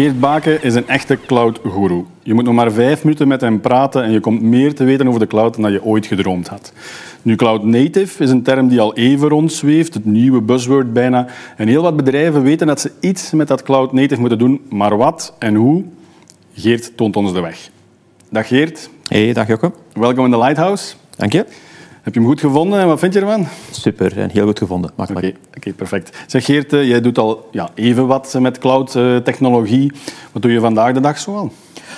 Geert Baken is een echte cloud-guru. Je moet nog maar vijf minuten met hem praten en je komt meer te weten over de cloud dan je ooit gedroomd had. Nu, cloud native is een term die al even rondzweeft, het nieuwe buzzword bijna. En heel wat bedrijven weten dat ze iets met dat cloud native moeten doen, maar wat en hoe? Geert toont ons de weg. Dag Geert. Hey, dag Jocke. Welkom in de Lighthouse. Dank je. Heb je hem goed gevonden en wat vind je ervan? Super en heel goed gevonden. Oké, okay, perfect. Zeg Geert, eh, jij doet al ja, even wat met cloud-technologie. Wat doe je vandaag de dag zoal?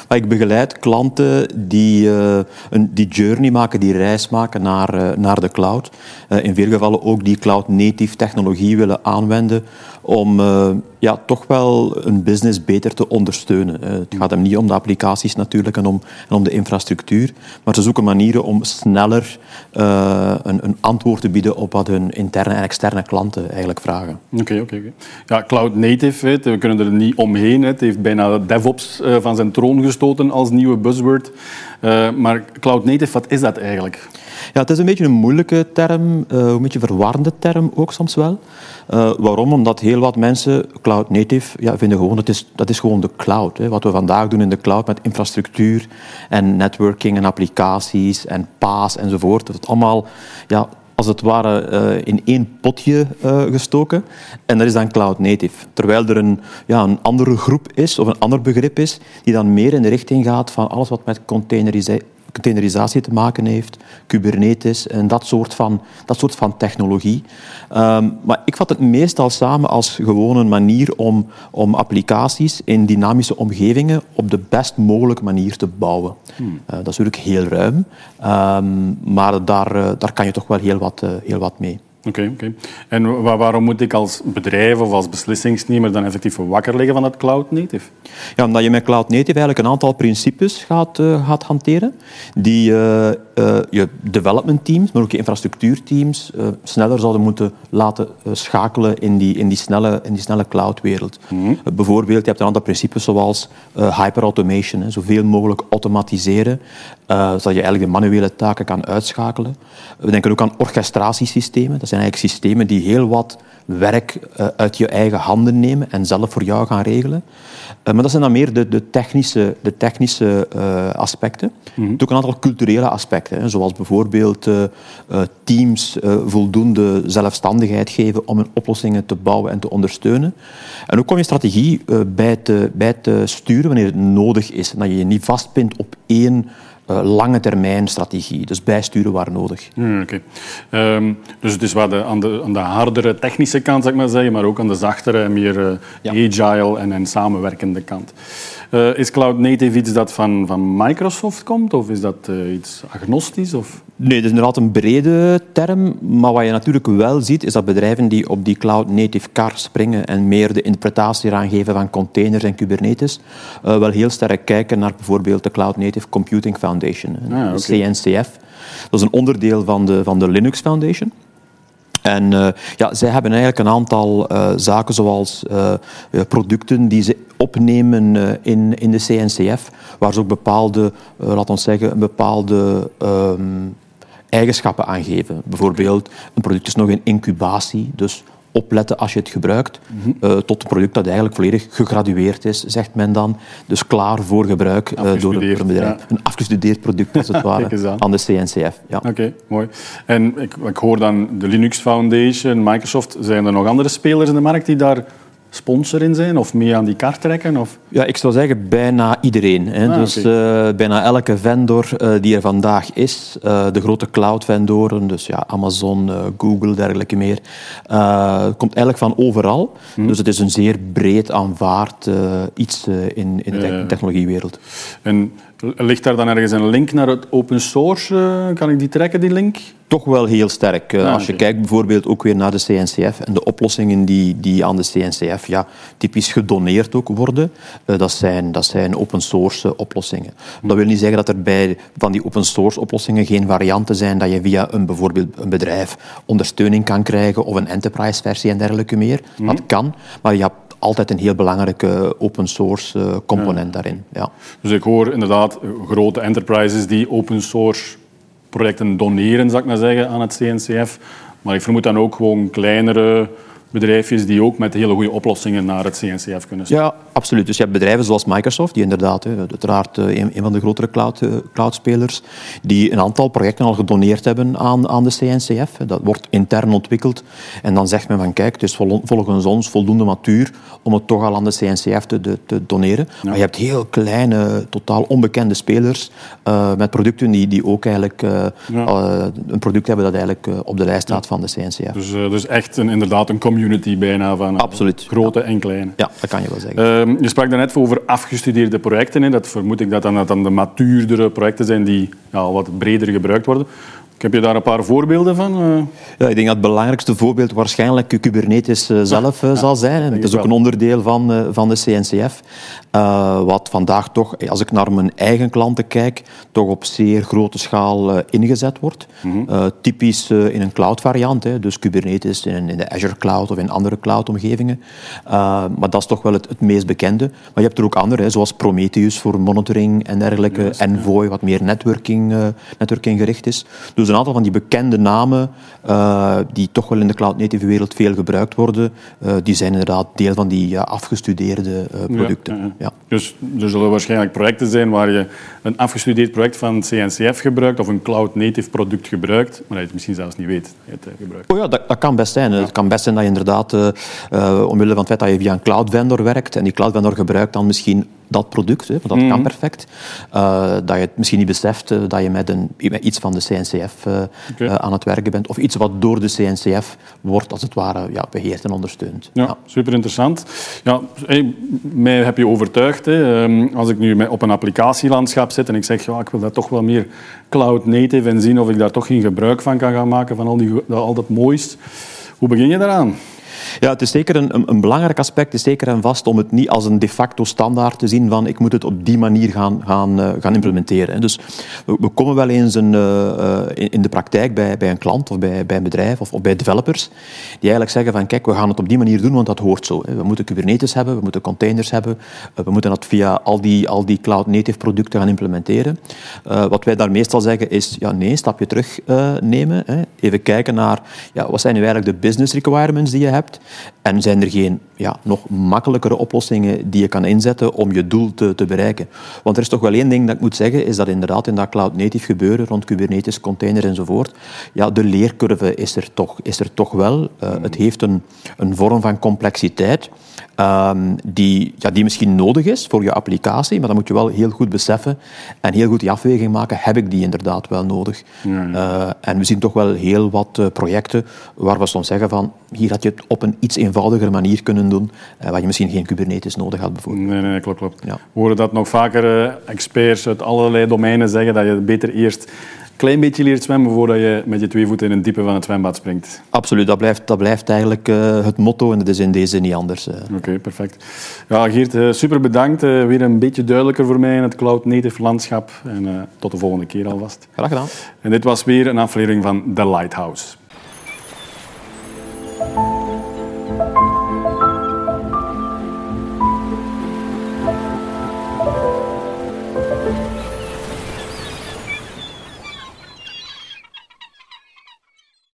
Ik begeleid klanten die uh, een, die journey maken, die reis maken naar, uh, naar de cloud. Uh, in veel gevallen ook die cloud-native technologie willen aanwenden om ja, toch wel een business beter te ondersteunen. het gaat hem niet om de applicaties natuurlijk en om, en om de infrastructuur, maar ze zoeken manieren om sneller een, een, antwoord te bieden op wat hun interne en externe klanten eigenlijk vragen. Oké, oké. Ja, cloud-native, we kunnen er niet omheen. Het heeft bijna DevOps van zijn troon gestoten als nieuwe buzzword. Maar cloud native, wat is dat eigenlijk? Ja, het is een beetje een moeilijke term, uh, een beetje een verwarrende term ook soms wel. Uh, waarom? Omdat heel wat mensen cloud native ja, vinden gewoon dat is, dat is gewoon de cloud. Hè. Wat we vandaag doen in de cloud met infrastructuur en networking en applicaties en PaaS enzovoort. Dat het allemaal ja, als het ware uh, in één potje uh, gestoken. En dat is dan cloud native. Terwijl er een, ja, een andere groep is, of een ander begrip is, die dan meer in de richting gaat van alles wat met containerisatie containerisatie te maken heeft, Kubernetes en dat soort van, dat soort van technologie. Um, maar ik vat het meestal samen als gewoon een manier om, om applicaties in dynamische omgevingen op de best mogelijke manier te bouwen. Hmm. Uh, dat is natuurlijk heel ruim, um, maar daar, uh, daar kan je toch wel heel wat, uh, heel wat mee. Oké, oké. En waarom moet ik als bedrijf of als beslissingsnemer dan effectief wakker liggen van dat cloud native? Ja, omdat je met cloud native eigenlijk een aantal principes gaat, uh, gaat hanteren die uh, uh, je development teams, maar ook je infrastructuurteams sneller zouden moeten laten schakelen in die, in die snelle, in die snelle cloudwereld. Mm bijvoorbeeld, je hebt een aantal principes zoals hyperautomation, zoveel mogelijk automatiseren, zodat je eigenlijk de manuele taken kan uitschakelen. We denken ook aan orchestratiesystemen. Dat zijn eigenlijk systemen die heel wat werk uh, uit je eigen handen nemen en zelf voor jou gaan regelen. Uh, maar dat zijn dan meer de, de technische, de technische uh, aspecten. Mm -hmm. Ook een aantal culturele aspecten, zoals bijvoorbeeld teams voldoende zelfstandigheid geven om hun oplossingen te bouwen en te ondersteunen. En ook om je strategie bij, te, bij te sturen wanneer het nodig is. En dat je je niet vastpint op één lange termijn strategie. Dus bijsturen waar nodig. Hmm, Oké. Okay. Um, dus het is wat de, aan, de, aan de hardere technische kant, zeg ik maar zeggen, maar ook aan de zachtere, meer uh, ja. agile en, en samenwerkende kant. Uh, is cloud native iets dat van, van Microsoft komt of is dat iets agnostisch? Of? Nee, dat is inderdaad een brede term. Maar wat je natuurlijk wel ziet, is dat bedrijven die op die cloud native kar springen en meer de interpretatie eraan geven van containers en Kubernetes, uh, wel heel sterk kijken naar bijvoorbeeld de Cloud Native Computing Foundation, ah, okay. CNCF. Dat is een onderdeel van de, van de Linux Foundation. En uh, ja, zij hebben eigenlijk een aantal uh, zaken zoals uh, producten die ze opnemen in, in de CNCF, waar ze ook bepaalde, laten we zeggen, een bepaalde um, eigenschappen aangeven. Bijvoorbeeld, een product is nog in incubatie, dus opletten als je het gebruikt, mm -hmm. uh, tot een product dat eigenlijk volledig gegradueerd is, zegt men dan. Dus klaar voor gebruik uh, door een bedrijf. Ja. Een afgestudeerd product, als het ware, aan. aan de CNCF. Ja. Oké, okay, mooi. En ik, ik, hoor dan de Linux Foundation, Microsoft. Zijn er nog andere spelers in de markt die daar sponsor in zijn of mee aan die kaart trekken? Of? Ja, ik zou zeggen bijna iedereen. Hè. Ah, dus okay. uh, bijna elke vendor uh, die er vandaag is, uh, de grote cloud-vendoren, dus ja, Amazon, Google, dergelijke meer, komt eigenlijk van overal. Hmm. Dus het is een zeer breed aanvaard iets in, in de te technologiewereld. En ligt daar dan ergens een link naar het open source? kan ik die trekken, die link? Toch wel heel sterk. Ah, Als je kijkt bijvoorbeeld ook weer naar de CNCF en de oplossingen die, die aan de CNCF ja, typisch gedoneerd ook worden, uh, dat, zijn, dat zijn open source oplossingen. Dat wil niet zeggen dat er bij van die open source oplossingen geen varianten zijn dat je via een, bijvoorbeeld een bedrijf ondersteuning kan krijgen of een enterprise versie en dergelijke meer. Hm. Dat kan, maar je hebt altijd een heel belangrijke open source uh, component ja. daarin. Ja. Dus ik hoor inderdaad grote enterprises die open source projecten doneren, zou ik maar zeggen, aan het CNCF. Maar ik vermoed dan ook gewoon kleinere bedrijfjes die ook met hele goede oplossingen naar het CNCF kunnen stappen. Ja, absoluut. Dus je hebt bedrijven zoals Microsoft, die inderdaad, uiteraard eh, een, van de grotere cloud, uh, cloudspelers, die een aantal projecten al gedoneerd hebben aan, aan de CNCF. Dat wordt intern ontwikkeld. En dan zegt men van kijk, het is volgens ons voldoende matuur om het toch al aan de CNCF te, te doneren. Maar je hebt heel kleine, totaal onbekende spelers uh, met producten die, die ook eigenlijk ja. een product hebben dat eigenlijk op de lijst staat van de CNCF. Dus, dus echt een, inderdaad een community bijna van Absoluut. grote en kleine. Ja, dat kan je wel zeggen. Uh, je sprak daarnet over afgestudeerde projecten. Hè. Dat vermoed ik dat dan, dat dan de matuurdere projecten zijn die ja, wat breder gebruikt worden. Heb je daar een paar voorbeelden van? Eh, ja, ik denk dat het belangrijkste voorbeeld waarschijnlijk Kubernetes eh, zelf uh, zal zijn. Het is ook een onderdeel van, van de CNCF. wat vandaag toch, als ik naar mijn eigen klanten kijk, toch op zeer grote schaal ingezet wordt. Mhm. typisch in een cloud variant, hè, dus Kubernetes in, in, de Azure Cloud of in andere cloud-omgevingen. maar dat is toch wel het, het, meest bekende. Maar je hebt er ook andere, hè, zoals Prometheus voor monitoring en dergelijke, Envoy, wat meer networking, networking gericht is. Dus een aantal van die bekende namen, uh, die toch wel in de cloud-native wereld veel gebruikt worden, uh, die zijn inderdaad deel van die afgestudeerde producten. Ja, ja. Dus er zullen waarschijnlijk projecten zijn waar je een afgestudeerd project van CNCF gebruikt of een cloud-native product gebruikt, maar dat je het misschien zelfs niet weet dat je het gebruikt. Oh ja, dat, dat kan best zijn. Het kan best zijn dat je inderdaad, omwille van het feit dat je via een cloud vendor werkt en die cloud vendor gebruikt dan misschien dat product, hè, want dat kan mhm. perfect. Uh, dat je het misschien niet beseft uh, dat je met, een, met iets van de CNCF uh, okay. aan het werken bent. Of iets wat door de CNCF wordt, als het ware, ja, beheerd en ondersteund. Ja, ja. super interessant. Ja, hey, mij heb je overtuigd. Hè. Um, als ik nu op een applicatielandschap zit en ik zeg, ja, ik wil dat toch wel meer cloud native en zien of ik daar toch geen gebruik van kan gaan maken, van al, die, al dat moois. Hoe begin je daaraan? Ja, het is zeker een, een, belangrijk aspect, is zeker en vast om het niet als een de facto standaard te zien van ik moet het op die manier gaan, gaan, uh, gaan implementeren. Dus we, komen wel eens een, uh, in, in, de praktijk bij, bij een klant of bij, bij een bedrijf of, of, bij developers die eigenlijk zeggen van kijk, we gaan het op die manier doen, want dat hoort zo. We moeten Kubernetes hebben, we moeten containers hebben, we moeten dat via al die, al die cloud-native producten gaan implementeren. Wat wij daar meestal zeggen is, ja nee, stapje terug nemen. Hè. Even kijken naar, ja, wat zijn nu eigenlijk de business requirements die je hebt en zijn er geen ja, nog makkelijkere oplossingen die je kan inzetten om je doel te, te bereiken? Want er is toch wel één ding dat ik moet zeggen, is dat inderdaad in dat cloud-native gebeuren, rond Kubernetes, containers enzovoort, ja, de leercurve is er toch, is er toch wel. Uh, het heeft een, een vorm van complexiteit. Um, die, ja, die misschien nodig is voor je applicatie, maar dan moet je wel heel goed beseffen en heel goed die afweging maken, heb ik die inderdaad wel nodig? Ja, ja. Uh, en we zien toch wel heel wat uh, projecten waar we soms zeggen van, hier had je het op een iets eenvoudiger manier kunnen doen, uh, waar je misschien geen Kubernetes nodig had bijvoorbeeld. Nee, nee, klopt, klopt. Ja. We horen dat nog vaker experts uit allerlei domeinen zeggen, dat je beter eerst klein beetje leert zwemmen voordat je met je twee voeten in het diepe van het zwembad springt. Absoluut, dat blijft, dat blijft eigenlijk uh, het motto en dat is in deze niet anders. Uh. Oké, okay, perfect. Ja, Geert, uh, super bedankt. weer een beetje duidelijker voor mij in het cloud native landschap. En tot de volgende keer alvast. Graag gedaan. En dit was weer een aflevering van The Lighthouse.